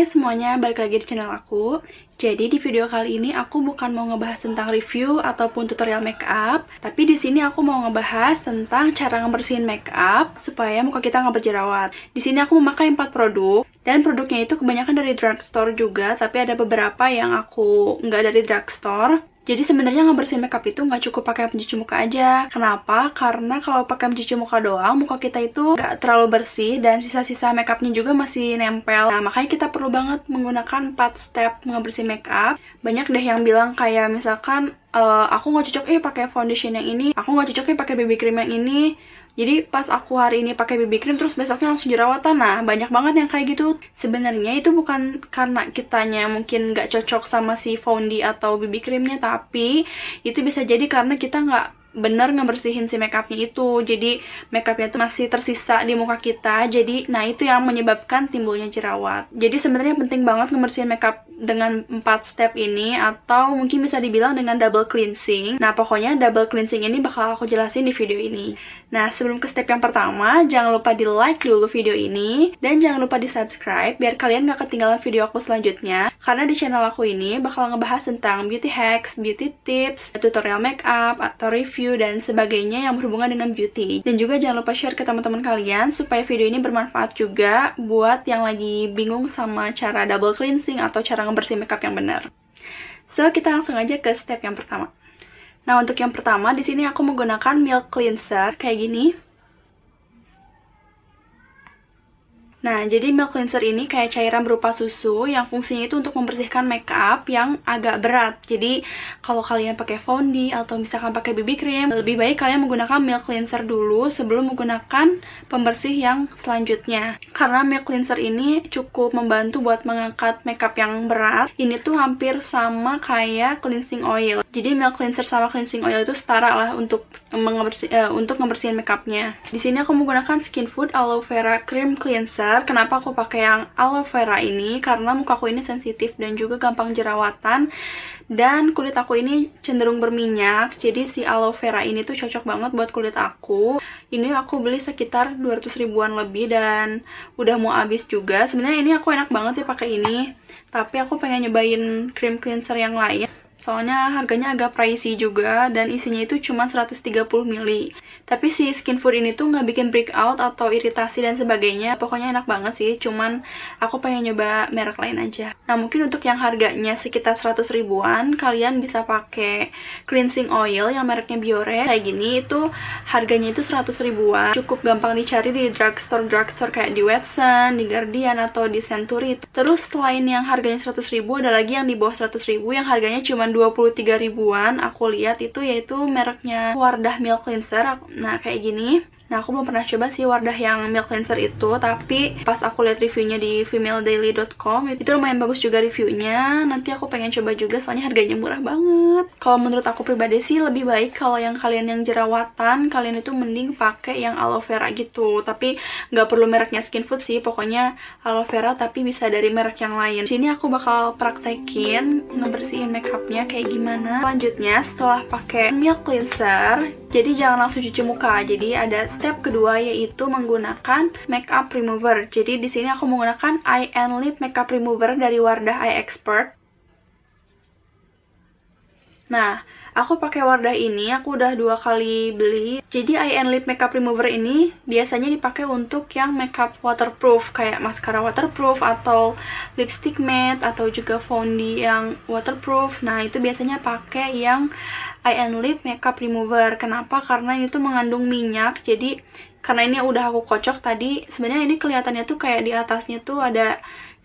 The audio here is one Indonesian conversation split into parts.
Hai semuanya, balik lagi di channel aku. Jadi di video kali ini aku bukan mau ngebahas tentang review ataupun tutorial makeup Tapi di sini aku mau ngebahas tentang cara ngebersihin makeup Supaya muka kita nggak berjerawat. Di sini aku memakai 4 produk Dan produknya itu kebanyakan dari drugstore juga Tapi ada beberapa yang aku nggak dari drugstore jadi sebenarnya ngebersihin makeup itu nggak cukup pakai pencuci muka aja. Kenapa? Karena kalau pakai pencuci muka doang, muka kita itu nggak terlalu bersih dan sisa-sisa makeupnya juga masih nempel. Nah, makanya kita perlu banget menggunakan 4 step ngebersihin makeup. Banyak deh yang bilang kayak misalkan uh, aku nggak cocok eh pakai foundation yang ini, aku nggak cocok eh pakai BB cream yang ini jadi pas aku hari ini pakai BB cream terus besoknya langsung jerawatan. Nah, banyak banget yang kayak gitu. Sebenarnya itu bukan karena kitanya mungkin nggak cocok sama si foundation atau BB creamnya, tapi itu bisa jadi karena kita nggak bener ngebersihin si makeupnya itu. Jadi makeupnya itu masih tersisa di muka kita. Jadi nah itu yang menyebabkan timbulnya jerawat. Jadi sebenarnya penting banget ngebersihin makeup dengan 4 step ini atau mungkin bisa dibilang dengan double cleansing. Nah pokoknya double cleansing ini bakal aku jelasin di video ini. Nah, sebelum ke step yang pertama, jangan lupa di like dulu video ini, dan jangan lupa di subscribe, biar kalian gak ketinggalan video aku selanjutnya, karena di channel aku ini bakal ngebahas tentang beauty hacks, beauty tips, tutorial makeup, atau review, dan sebagainya yang berhubungan dengan beauty. Dan juga jangan lupa share ke teman-teman kalian, supaya video ini bermanfaat juga buat yang lagi bingung sama cara double cleansing atau cara ngebersihin makeup yang benar. So, kita langsung aja ke step yang pertama. Nah, untuk yang pertama, di sini aku menggunakan milk cleanser kayak gini. Nah, jadi milk cleanser ini kayak cairan berupa susu yang fungsinya itu untuk membersihkan makeup yang agak berat. Jadi, kalau kalian pakai foundation atau misalkan pakai BB cream, lebih baik kalian menggunakan milk cleanser dulu sebelum menggunakan pembersih yang selanjutnya. Karena milk cleanser ini cukup membantu buat mengangkat makeup yang berat. Ini tuh hampir sama kayak cleansing oil. Jadi milk cleanser sama cleansing oil itu setara lah untuk mengebersih uh, untuk ngebersihin makeupnya. Di sini aku menggunakan Skin Food Aloe Vera Cream Cleanser Kenapa aku pakai yang aloe vera ini? Karena muka aku ini sensitif dan juga gampang jerawatan dan kulit aku ini cenderung berminyak jadi si aloe vera ini tuh cocok banget buat kulit aku. Ini aku beli sekitar 200 ribuan lebih dan udah mau habis juga. Sebenarnya ini aku enak banget sih pakai ini tapi aku pengen nyobain cream cleanser yang lain. Soalnya harganya agak pricey juga dan isinya itu cuma 130 ml tapi si skin food ini tuh nggak bikin breakout atau iritasi dan sebagainya. Pokoknya enak banget sih cuman aku pengen nyoba merek lain aja. Nah mungkin untuk yang harganya sekitar 100 ribuan kalian bisa pakai cleansing oil yang mereknya Biore. Kayak gini itu harganya itu 100 ribuan. Cukup gampang dicari di drugstore drugstore kayak di Watson, di Guardian atau di Century. Terus selain yang harganya 100 ribu ada lagi yang di bawah 100 ribu yang harganya cuma 23 ribuan. Aku lihat itu yaitu mereknya Wardah Milk Cleanser nah kayak gini Nah, aku belum pernah coba sih Wardah yang milk cleanser itu, tapi pas aku lihat reviewnya di femaildaily.com itu lumayan bagus juga reviewnya. Nanti aku pengen coba juga soalnya harganya murah banget. Kalau menurut aku pribadi sih lebih baik kalau yang kalian yang jerawatan, kalian itu mending pakai yang aloe vera gitu. Tapi nggak perlu mereknya Skin Food sih, pokoknya aloe vera tapi bisa dari merek yang lain. Sini aku bakal praktekin ngebersihin makeupnya kayak gimana. Selanjutnya setelah pakai milk cleanser, jadi jangan langsung cuci muka. Jadi ada step kedua yaitu menggunakan makeup remover. Jadi di sini aku menggunakan eye and lip makeup remover dari Wardah Eye Expert. Nah, aku pakai Wardah ini, aku udah dua kali beli. Jadi eye and lip makeup remover ini biasanya dipakai untuk yang makeup waterproof kayak maskara waterproof atau lipstick matte atau juga foundation yang waterproof. Nah, itu biasanya pakai yang eye and lip makeup remover. Kenapa? Karena ini tuh mengandung minyak. Jadi karena ini udah aku kocok tadi, sebenarnya ini kelihatannya tuh kayak di atasnya tuh ada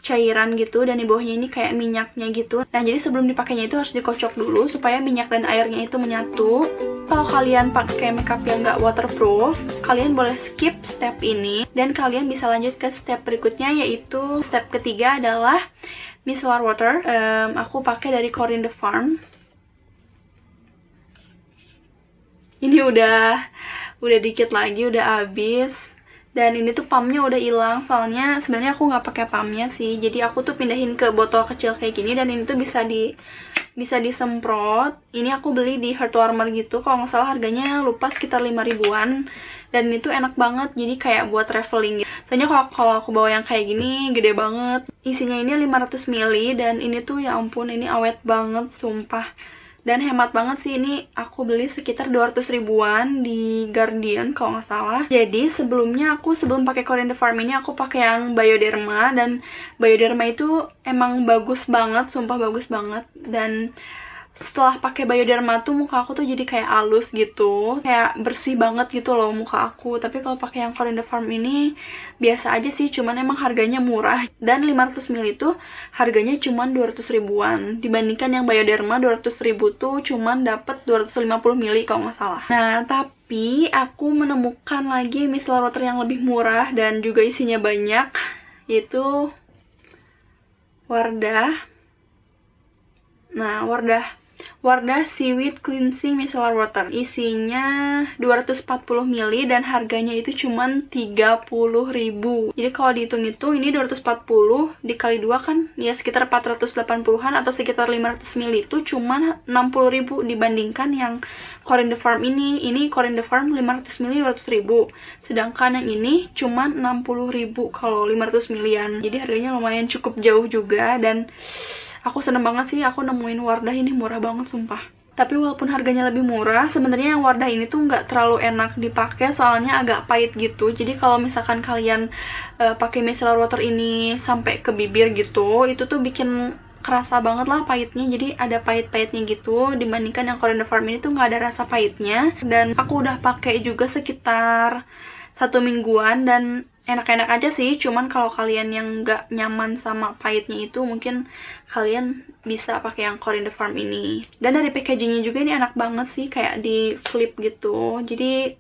cairan gitu dan di bawahnya ini kayak minyaknya gitu. Nah, jadi sebelum dipakainya itu harus dikocok dulu supaya minyak dan airnya itu menyatu. Kalau kalian pakai makeup yang nggak waterproof, kalian boleh skip step ini dan kalian bisa lanjut ke step berikutnya yaitu step ketiga adalah micellar water. Um, aku pakai dari Corinne the Farm. ini udah udah dikit lagi udah habis dan ini tuh pumpnya udah hilang soalnya sebenarnya aku nggak pakai pumpnya sih jadi aku tuh pindahin ke botol kecil kayak gini dan ini tuh bisa di bisa disemprot ini aku beli di Heartwarmer gitu kalau nggak salah harganya lupa sekitar 5 ribuan dan itu enak banget jadi kayak buat traveling gitu. Soalnya kalau kalau aku bawa yang kayak gini gede banget. Isinya ini 500 ml dan ini tuh ya ampun ini awet banget sumpah. Dan hemat banget sih ini aku beli sekitar 200 ribuan di Guardian kalau nggak salah. Jadi sebelumnya aku sebelum pakai Korean The Farm ini aku pakai yang Bioderma dan Bioderma itu emang bagus banget, sumpah bagus banget dan setelah pakai bioderma tuh muka aku tuh jadi kayak halus gitu. Kayak bersih banget gitu loh muka aku. Tapi kalau pakai yang The Farm ini biasa aja sih. Cuman emang harganya murah. Dan 500 ml itu harganya cuman 200 ribuan. Dibandingkan yang bioderma 200 ribu tuh cuman dapet 250 ml kalau nggak salah. Nah tapi aku menemukan lagi micellar water yang lebih murah dan juga isinya banyak yaitu Wardah. Nah, Wardah Wardah Seaweed Cleansing Micellar Water. Isinya 240 ml dan harganya itu cuman 30.000. Jadi kalau dihitung-hitung ini 240 dikali 2 kan ya sekitar 480-an atau sekitar 500 ml itu cuman 60.000 dibandingkan yang Corin the Farm ini. Ini Corin the Farm 500 ml 200.000. Sedangkan yang ini cuman 60.000 kalau 500 ml. Jadi harganya lumayan cukup jauh juga dan aku seneng banget sih aku nemuin Wardah ini murah banget sumpah. Tapi walaupun harganya lebih murah sebenarnya yang Wardah ini tuh nggak terlalu enak dipakai soalnya agak pahit gitu. Jadi kalau misalkan kalian uh, pakai micellar water ini sampai ke bibir gitu itu tuh bikin kerasa banget lah pahitnya. Jadi ada pahit-pahitnya gitu dibandingkan yang Korean Farm ini tuh nggak ada rasa pahitnya. Dan aku udah pakai juga sekitar satu mingguan dan enak-enak aja sih cuman kalau kalian yang nggak nyaman sama pahitnya itu mungkin kalian bisa pakai yang Corin the Farm ini. Dan dari packagingnya juga ini enak banget sih kayak di flip gitu. Jadi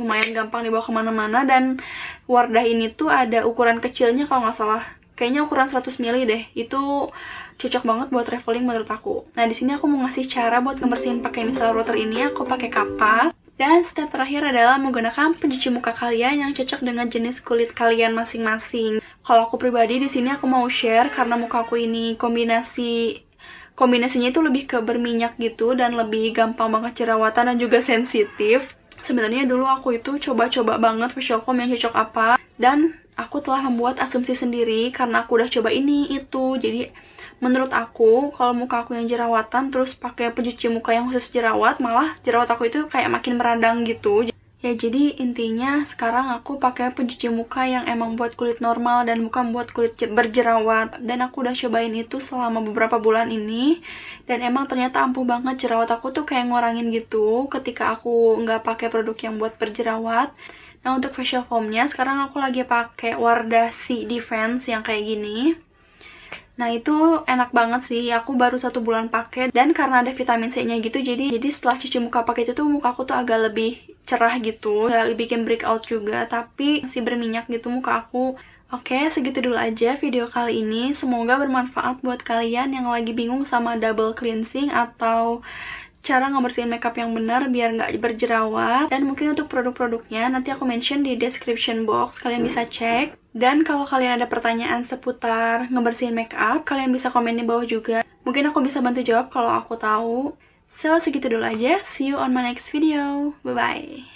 lumayan gampang dibawa ke mana-mana. Dan Wardah ini tuh ada ukuran kecilnya kalau nggak salah. Kayaknya ukuran 100 ml deh. Itu cocok banget buat traveling menurut aku. Nah di sini aku mau ngasih cara buat ngebersihin pakai micellar water ini. Aku pakai kapas dan step terakhir adalah menggunakan pencuci muka kalian yang cocok dengan jenis kulit kalian masing-masing. Kalau aku pribadi di sini aku mau share karena muka aku ini kombinasi kombinasinya itu lebih ke berminyak gitu dan lebih gampang banget jerawatan dan juga sensitif. Sebenarnya dulu aku itu coba-coba banget facial foam yang cocok apa dan aku telah membuat asumsi sendiri karena aku udah coba ini itu. Jadi menurut aku kalau muka aku yang jerawatan terus pakai pencuci muka yang khusus jerawat malah jerawat aku itu kayak makin meradang gitu. Ya jadi intinya sekarang aku pakai pencuci muka yang emang buat kulit normal dan bukan buat kulit berjerawat. Dan aku udah cobain itu selama beberapa bulan ini dan emang ternyata ampuh banget. Jerawat aku tuh kayak ngurangin gitu ketika aku nggak pakai produk yang buat berjerawat. Nah untuk facial foamnya sekarang aku lagi pakai Wardah C Defense yang kayak gini Nah itu enak banget sih, aku baru satu bulan pakai dan karena ada vitamin C-nya gitu, jadi jadi setelah cuci muka pakai itu tuh muka aku tuh agak lebih cerah gitu, gak bikin breakout juga, tapi masih berminyak gitu muka aku. Oke, segitu dulu aja video kali ini. Semoga bermanfaat buat kalian yang lagi bingung sama double cleansing atau cara ngebersihin makeup yang benar biar nggak berjerawat. Dan mungkin untuk produk-produknya nanti aku mention di description box. Kalian bisa cek. Dan kalau kalian ada pertanyaan seputar ngebersihin makeup kalian bisa komen di bawah juga. Mungkin aku bisa bantu jawab kalau aku tahu. So segitu dulu aja. See you on my next video. Bye bye